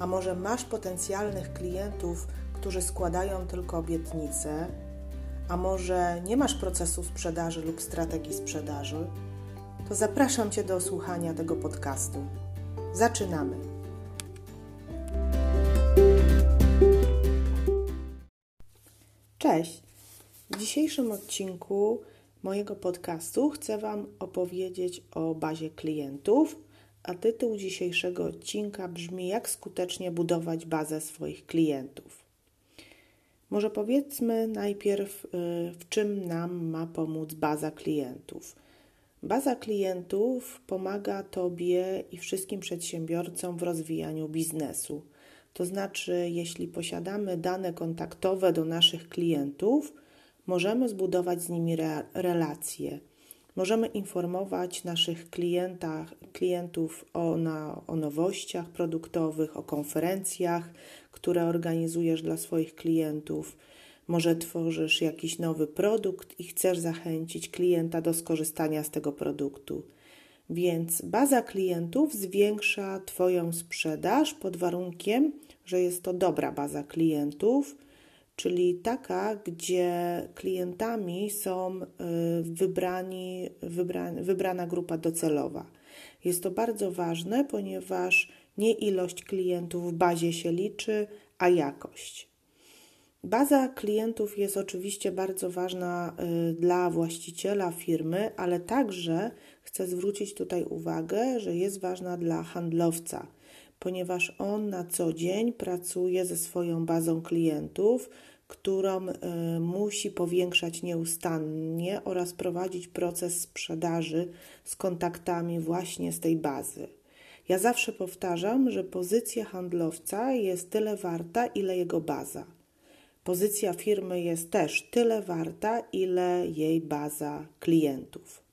a może masz potencjalnych klientów, którzy składają tylko obietnice, a może nie masz procesu sprzedaży lub strategii sprzedaży, to zapraszam Cię do słuchania tego podcastu. Zaczynamy. Cześć! W dzisiejszym odcinku mojego podcastu chcę Wam opowiedzieć o bazie klientów a tytuł dzisiejszego odcinka brzmi: Jak skutecznie budować bazę swoich klientów. Może powiedzmy najpierw, y, w czym nam ma pomóc baza klientów. Baza klientów pomaga Tobie i wszystkim przedsiębiorcom w rozwijaniu biznesu. To znaczy, jeśli posiadamy dane kontaktowe do naszych klientów, możemy zbudować z nimi re relacje Możemy informować naszych klientach, klientów o, na, o nowościach produktowych, o konferencjach, które organizujesz dla swoich klientów. Może tworzysz jakiś nowy produkt i chcesz zachęcić klienta do skorzystania z tego produktu. Więc baza klientów zwiększa Twoją sprzedaż pod warunkiem, że jest to dobra baza klientów czyli taka, gdzie klientami są y, wybrani, wybra, wybrana grupa docelowa. Jest to bardzo ważne, ponieważ nie ilość klientów w bazie się liczy, a jakość. Baza klientów jest oczywiście bardzo ważna y, dla właściciela firmy, ale także chcę zwrócić tutaj uwagę, że jest ważna dla handlowca, ponieważ on na co dzień pracuje ze swoją bazą klientów, którą y, musi powiększać nieustannie oraz prowadzić proces sprzedaży z kontaktami właśnie z tej bazy. Ja zawsze powtarzam, że pozycja handlowca jest tyle warta, ile jego baza. Pozycja firmy jest też tyle warta, ile jej baza klientów.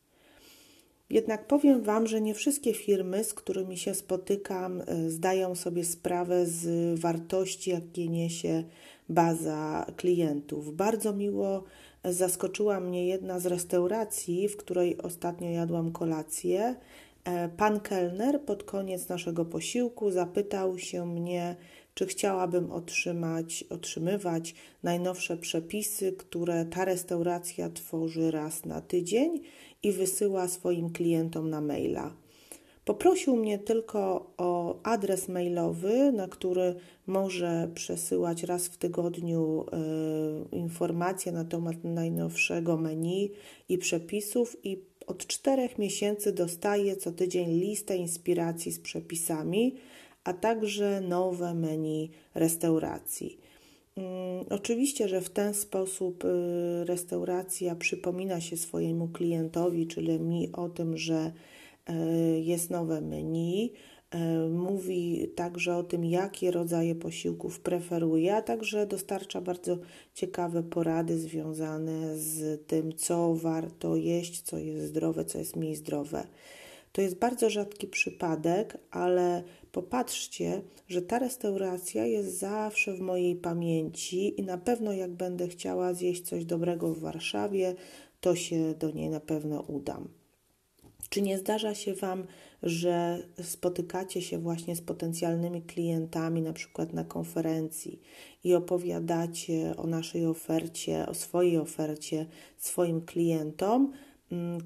Jednak powiem Wam, że nie wszystkie firmy, z którymi się spotykam, y, zdają sobie sprawę z wartości, jakie niesie baza klientów. Bardzo miło zaskoczyła mnie jedna z restauracji, w której ostatnio jadłam kolację. E, pan kelner pod koniec naszego posiłku zapytał się mnie, czy chciałabym otrzymać, otrzymywać najnowsze przepisy, które ta restauracja tworzy raz na tydzień i wysyła swoim klientom na maila. Poprosił mnie tylko o adres mailowy, na który może przesyłać raz w tygodniu y, informacje na temat najnowszego menu i przepisów, i od czterech miesięcy dostaję co tydzień listę inspiracji z przepisami, a także nowe menu restauracji. Mm, oczywiście, że w ten sposób y, restauracja przypomina się swojemu klientowi, czyli mi o tym, że y, jest nowe menu, y, mówi także o tym, jakie rodzaje posiłków preferuje, a także dostarcza bardzo ciekawe porady związane z tym, co warto jeść, co jest zdrowe, co jest mniej zdrowe. To jest bardzo rzadki przypadek, ale popatrzcie, że ta restauracja jest zawsze w mojej pamięci i na pewno jak będę chciała zjeść coś dobrego w Warszawie, to się do niej na pewno udam. Czy nie zdarza się Wam, że spotykacie się właśnie z potencjalnymi klientami, na przykład na konferencji i opowiadacie o naszej ofercie, o swojej ofercie swoim klientom,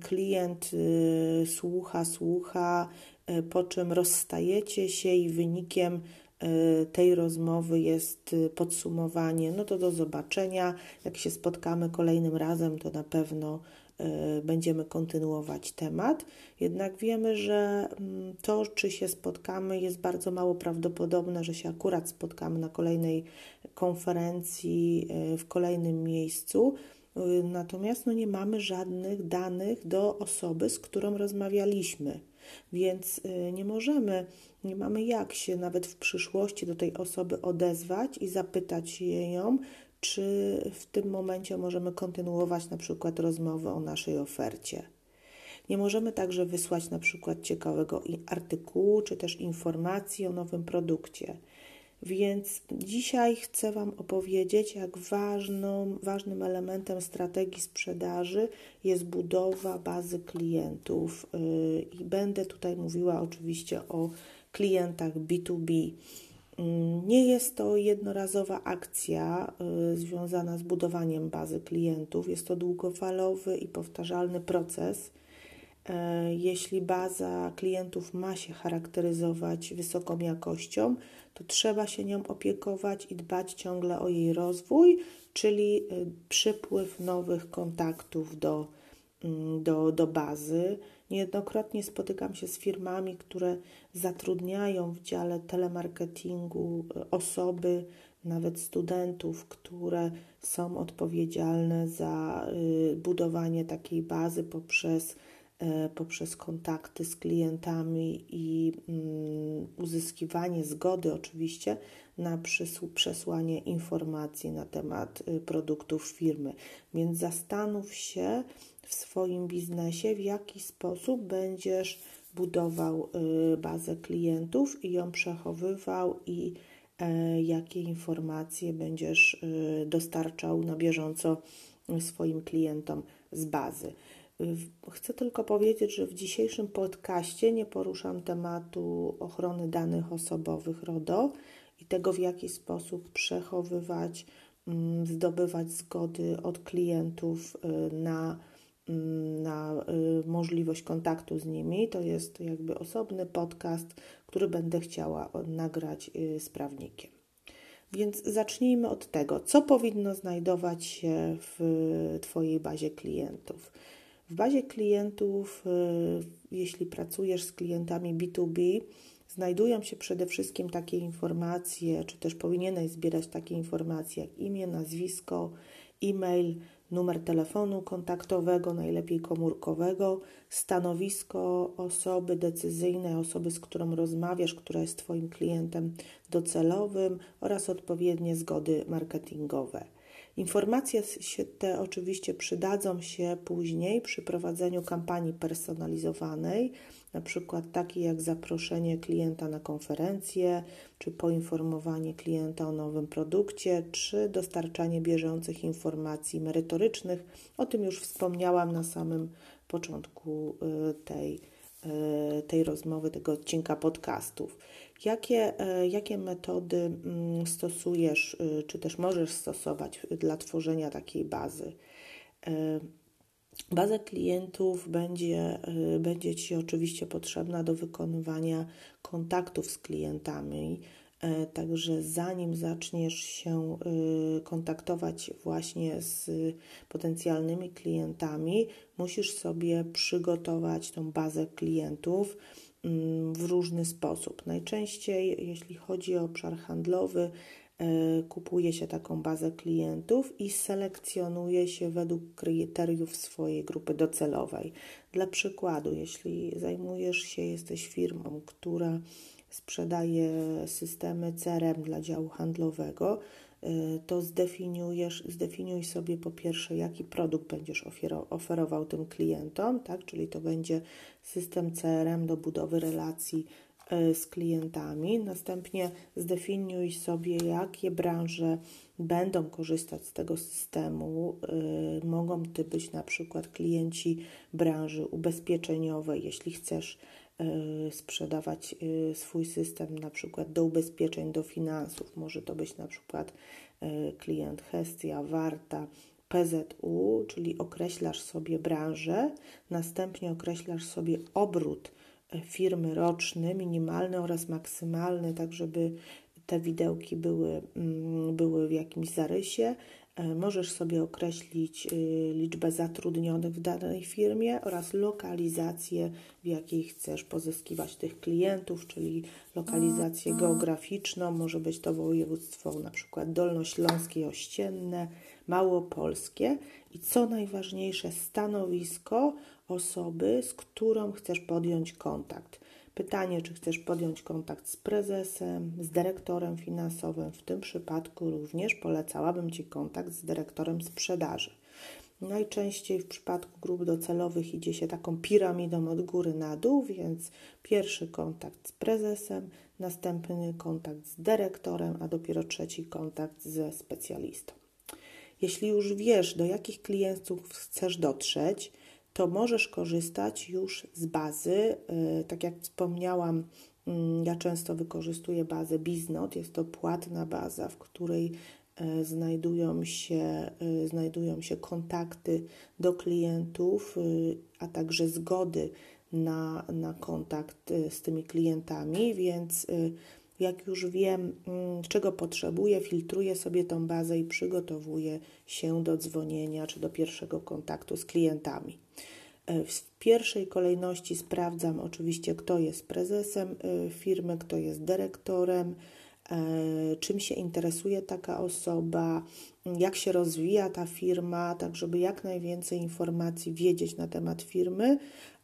klient y, słucha, słucha, y, po czym rozstajecie się i wynikiem y, tej rozmowy jest podsumowanie. No to do zobaczenia. Jak się spotkamy kolejnym razem, to na pewno będziemy kontynuować temat. Jednak wiemy, że mm, to, czy się spotkamy, jest bardzo mało prawdopodobne, że się akurat spotkamy na kolejnej konferencji w kolejnym miejscu. Y, natomiast no, nie mamy żadnych danych do osoby, z którą rozmawialiśmy. Więc nie możemy, nie mamy jak się nawet w przyszłości do tej osoby odezwać i zapytać ją, czy w tym momencie możemy kontynuować na przykład rozmowę o naszej ofercie. Nie możemy także wysłać na przykład ciekawego artykułu czy też informacji o nowym produkcie. Więc dzisiaj chcę Wam opowiedzieć, jak ważną, ważnym elementem strategii sprzedaży jest budowa bazy klientów. Yy, I będę tutaj mówiła oczywiście o klientach B2B. Mm, nie jest to jednorazowa akcja y, związana z budowaniem bazy klientów, jest to długofalowy i powtarzalny proces. E, jeśli baza klientów ma się charakteryzować wysoką jakością, to trzeba się nią opiekować i dbać ciągle o jej rozwój, czyli y, przypływ nowych kontaktów do, mm, do, do bazy. Niejednokrotnie spotykam się z firmami, które zatrudniają w dziale telemarketingu y, osoby, nawet studentów, które są odpowiedzialne za y, budowanie takiej bazy poprzez E, poprzez kontakty z klientami i mm, uzyskiwanie zgody, oczywiście, na przesłanie informacji na temat y, produktów firmy. Więc zastanów się w swoim biznesie, w jaki sposób będziesz budował y, bazę klientów i ją przechowywał i e, jakie informacje będziesz y, dostarczał na bieżąco swoim klientom z bazy. Chcę tylko powiedzieć, że w dzisiejszym podcaście nie poruszam tematu ochrony danych osobowych RODO i tego, w jaki sposób przechowywać, mm, zdobywać zgody od klientów y, na, mm, na y, możliwość kontaktu z nimi. To jest jakby osobny podcast, który będę chciała nagrać y, z prawnikiem. Więc zacznijmy od tego, co powinno znajdować się w Twojej bazie klientów. W bazie klientów, y, jeśli pracujesz z klientami B2B, znajdują się przede wszystkim takie informacje, czy też powinieneś zbierać takie informacje jak imię, nazwisko, e-mail, numer telefonu kontaktowego, najlepiej komórkowego, stanowisko osoby decyzyjnej, osoby, z którą rozmawiasz, która jest Twoim klientem docelowym oraz odpowiednie zgody marketingowe. Informacje te oczywiście przydadzą się później przy prowadzeniu kampanii personalizowanej, na przykład takiej jak zaproszenie klienta na konferencję, czy poinformowanie klienta o nowym produkcie, czy dostarczanie bieżących informacji merytorycznych. O tym już wspomniałam na samym początku y, tej, y, tej rozmowy, tego odcinka podcastów. Jakie, e, jakie metody mm, stosujesz, y, czy też możesz stosować dla tworzenia takiej bazy? E, baza klientów będzie, y, będzie Ci oczywiście potrzebna do wykonywania kontaktów z klientami. E, także zanim zaczniesz się y, kontaktować właśnie z potencjalnymi klientami, musisz sobie przygotować tą bazę klientów w różny sposób. Najczęściej, jeśli chodzi o obszar handlowy, e, kupuje się taką bazę klientów i selekcjonuje się według kryteriów swojej grupy docelowej. Dla przykładu, jeśli zajmujesz się, jesteś firmą, która sprzedaje systemy CRM dla działu handlowego, to zdefiniujesz, zdefiniuj sobie po pierwsze, jaki produkt będziesz oferował tym klientom, tak? czyli to będzie system CRM do budowy relacji y, z klientami. Następnie zdefiniuj sobie, jakie branże będą korzystać z tego systemu. Y, mogą to być na przykład klienci branży ubezpieczeniowej, jeśli chcesz Y, sprzedawać y, swój system na przykład do ubezpieczeń, do finansów. Może to być na przykład y, klient Hestia, Warta, PZU, czyli określasz sobie branżę, następnie określasz sobie obrót firmy roczny, minimalny oraz maksymalny, tak żeby te widełki były, mm, były w jakimś zarysie. E, możesz sobie określić y, liczbę zatrudnionych w danej firmie oraz lokalizację, w jakiej chcesz pozyskiwać tych klientów, czyli lokalizację geograficzną. Może być to województwo na przykład dolnośląskie, ościenne, małopolskie i co najważniejsze stanowisko osoby, z którą chcesz podjąć kontakt. Pytanie, czy chcesz podjąć kontakt z prezesem, z dyrektorem finansowym. W tym przypadku również polecałabym Ci kontakt z dyrektorem sprzedaży. Najczęściej w przypadku grup docelowych idzie się taką piramidą od góry na dół, więc pierwszy kontakt z prezesem, następny kontakt z dyrektorem, a dopiero trzeci kontakt ze specjalistą. Jeśli już wiesz, do jakich klientów chcesz dotrzeć, to możesz korzystać już z bazy. Y, tak jak wspomniałam, mm, ja często wykorzystuję bazę Biznot. Jest to płatna baza, w której y, znajdują się, y, znajdują się kontakty do klientów, a także zgody na, na kontakt z tymi klientami, więc jak już wiem, mm, czego potrzebuję, filtruję sobie tą bazę i przygotowuję się do dzwonienia czy do pierwszego kontaktu z klientami. E, w pierwszej kolejności sprawdzam oczywiście, kto jest prezesem e, firmy, kto jest dyrektorem, e, czym się interesuje taka osoba, jak się rozwija ta firma, tak żeby jak najwięcej informacji wiedzieć na temat firmy,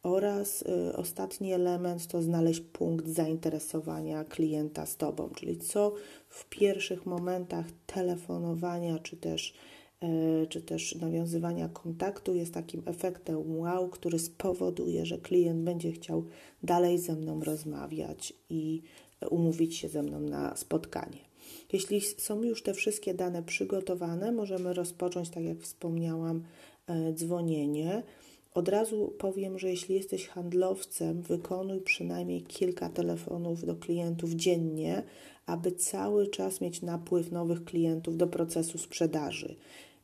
oraz y, ostatni element to znaleźć punkt zainteresowania klienta z Tobą, czyli co w pierwszych momentach telefonowania czy też, y, czy też nawiązywania kontaktu jest takim efektem wow, który spowoduje, że klient będzie chciał dalej ze mną rozmawiać i umówić się ze mną na spotkanie. Jeśli są już te wszystkie dane przygotowane, możemy rozpocząć, tak jak wspomniałam, y, dzwonienie. Od razu powiem, że jeśli jesteś handlowcem, wykonuj przynajmniej kilka telefonów do klientów dziennie, aby cały czas mieć napływ nowych klientów do procesu sprzedaży.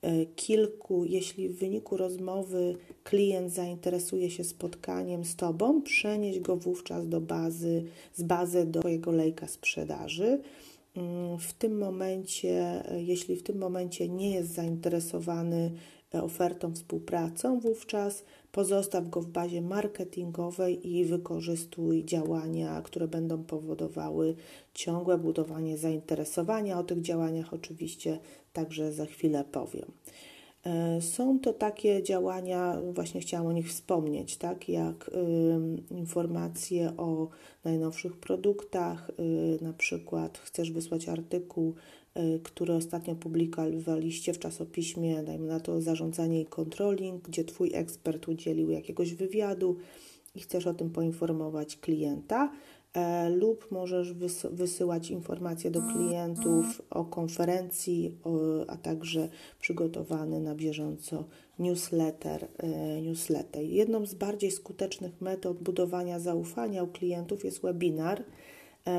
E, kilku, jeśli w wyniku rozmowy klient zainteresuje się spotkaniem z Tobą, przenieś go wówczas do bazy, z bazy do Twojego lejka sprzedaży. Mm, w tym momencie, e, jeśli w tym momencie nie jest zainteresowany ofertą, współpracą, wówczas Pozostaw go w bazie marketingowej i wykorzystuj działania, które będą powodowały ciągłe budowanie zainteresowania. O tych działaniach oczywiście także za chwilę powiem. E, są to takie działania, właśnie chciałam o nich wspomnieć, tak jak y, informacje o najnowszych produktach, y, na przykład chcesz wysłać artykuł który ostatnio publikowaliście w czasopiśmie, dajmy na to zarządzanie i controlling, gdzie Twój ekspert udzielił jakiegoś wywiadu i chcesz o tym poinformować klienta, e, lub możesz wysyłać informacje do klientów o konferencji, a także przygotowany na bieżąco newsletter, e, newsletter. Jedną z bardziej skutecznych metod budowania zaufania u klientów jest webinar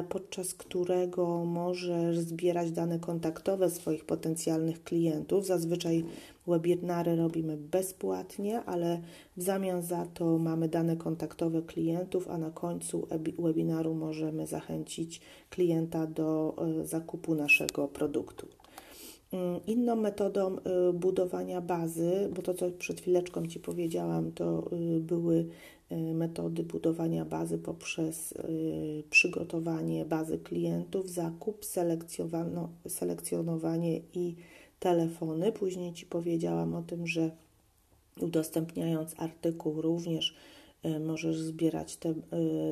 podczas którego możesz zbierać dane kontaktowe swoich potencjalnych klientów. Zazwyczaj webinary robimy bezpłatnie, ale w zamian za to mamy dane kontaktowe klientów, a na końcu webinaru możemy zachęcić klienta do e, zakupu naszego produktu. Mm, inną metodą y, budowania bazy, bo to co przed chwileczką Ci powiedziałam, to były metody budowania bazy poprzez przygotowanie bazy klientów, zakup, selekcjonowanie i telefony. Później Ci powiedziałam o tym, że udostępniając artykuł również E, możesz zbierać te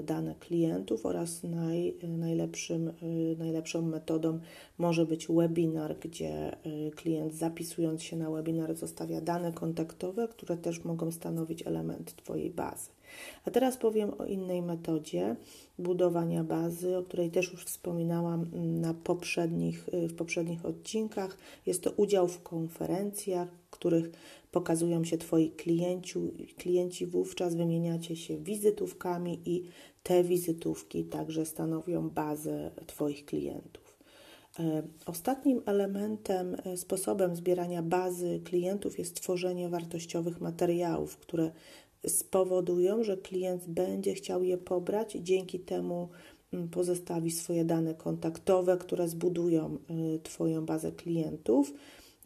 dane klientów oraz naj, najlepszym, najlepszą metodą może być webinar, gdzie klient zapisując się na webinar zostawia dane kontaktowe, które też mogą stanowić element Twojej bazy. A teraz powiem o innej metodzie budowania bazy, o której też już wspominałam na poprzednich, w poprzednich odcinkach. Jest to udział w konferencjach, których pokazują się Twoi klienci, klienci wówczas wymieniacie się wizytówkami i te wizytówki także stanowią bazę Twoich klientów. E, ostatnim elementem, e, sposobem zbierania bazy klientów jest tworzenie wartościowych materiałów, które spowodują, że klient będzie chciał je pobrać i dzięki temu mm, pozostawi swoje dane kontaktowe, które zbudują e, Twoją bazę klientów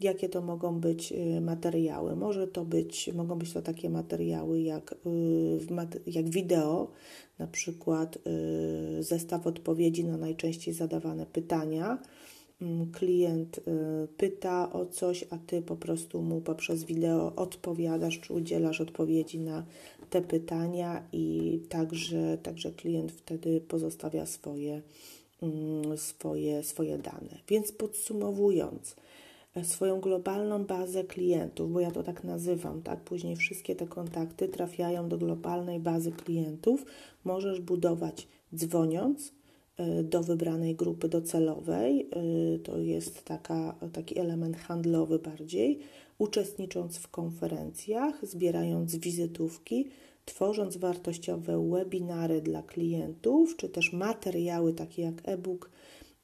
jakie to mogą być y, materiały. Może to być, mogą być to takie materiały jak, y, jak wideo, na przykład y, zestaw odpowiedzi na najczęściej zadawane pytania, klient y, pyta o coś, a ty po prostu mu poprzez wideo odpowiadasz czy udzielasz odpowiedzi na te pytania i także, także klient wtedy pozostawia swoje, mm, swoje, swoje dane. Więc podsumowując, e, swoją globalną bazę klientów, bo ja to tak nazywam, tak? Później wszystkie te kontakty trafiają do globalnej bazy klientów. Możesz budować dzwoniąc do wybranej grupy docelowej. E, to jest taka, taki element handlowy bardziej uczestnicząc w konferencjach, zbierając wizytówki, tworząc wartościowe webinary dla klientów, czy też materiały takie jak e-book,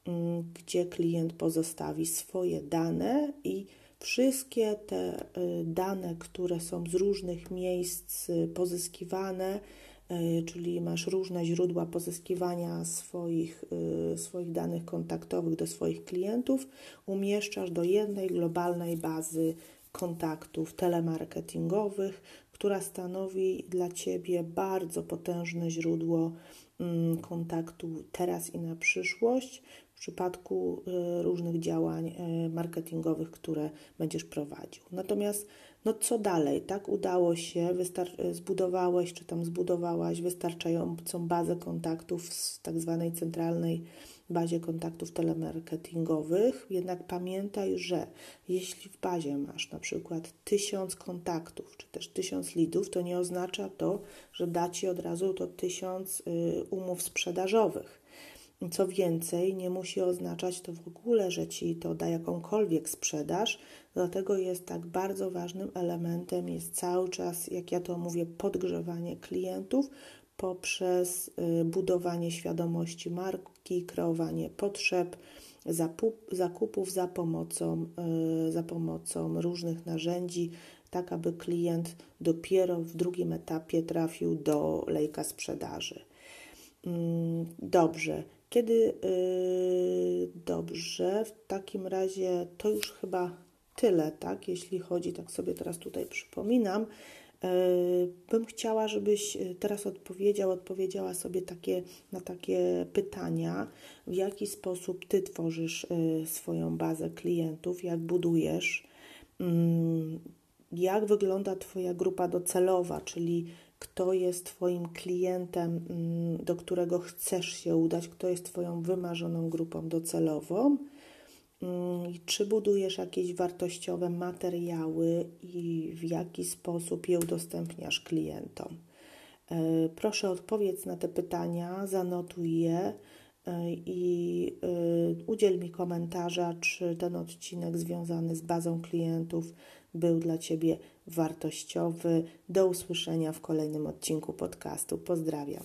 mm, gdzie klient pozostawi swoje dane i wszystkie te y, dane, które są z różnych miejsc pozyskiwane, czyli masz różne źródła pozyskiwania swoich, swoich danych kontaktowych do swoich klientów, umieszczasz do jednej globalnej bazy kontaktów telemarketingowych, która stanowi dla Ciebie bardzo potężne źródło mm, kontaktu teraz i na przyszłość w przypadku y, różnych działań marketingowych, które będziesz prowadził. Natomiast no co dalej, tak udało się, zbudowałeś czy tam zbudowałaś wystarczającą bazę kontaktów z tak zwanej centralnej bazie kontaktów telemarketingowych, jednak pamiętaj, że jeśli w bazie masz na przykład tysiąc kontaktów, czy też tysiąc lidów, to nie oznacza to, że da Ci od razu to tysiąc y, umów sprzedażowych. Co więcej, nie musi oznaczać to w ogóle, że Ci to da jakąkolwiek sprzedaż, dlatego jest tak bardzo ważnym elementem, jest cały czas, jak ja to mówię, podgrzewanie klientów, poprzez y, budowanie świadomości marki, kreowanie potrzeb, zakupów za pomocą, y, za pomocą różnych narzędzi, tak aby klient dopiero w drugim etapie trafił do lejka sprzedaży. Mm, dobrze. Kiedy yy, dobrze, w takim razie to już chyba tyle, tak? Jeśli chodzi, tak sobie teraz tutaj przypominam, E, bym chciała, żebyś e, teraz odpowiedział, odpowiedziała sobie takie, na takie pytania, w jaki sposób Ty tworzysz e, swoją bazę klientów, jak budujesz, mm, jak wygląda Twoja grupa docelowa, czyli kto jest Twoim klientem, mm, do którego chcesz się udać, kto jest Twoją wymarzoną grupą docelową Mm, czy budujesz jakieś wartościowe materiały i w jaki sposób je udostępniasz klientom? E, proszę odpowiedz na te pytania, zanotuj je e, i e, udziel mi komentarza, czy ten odcinek związany z bazą klientów był dla Ciebie wartościowy. Do usłyszenia w kolejnym odcinku podcastu. Pozdrawiam.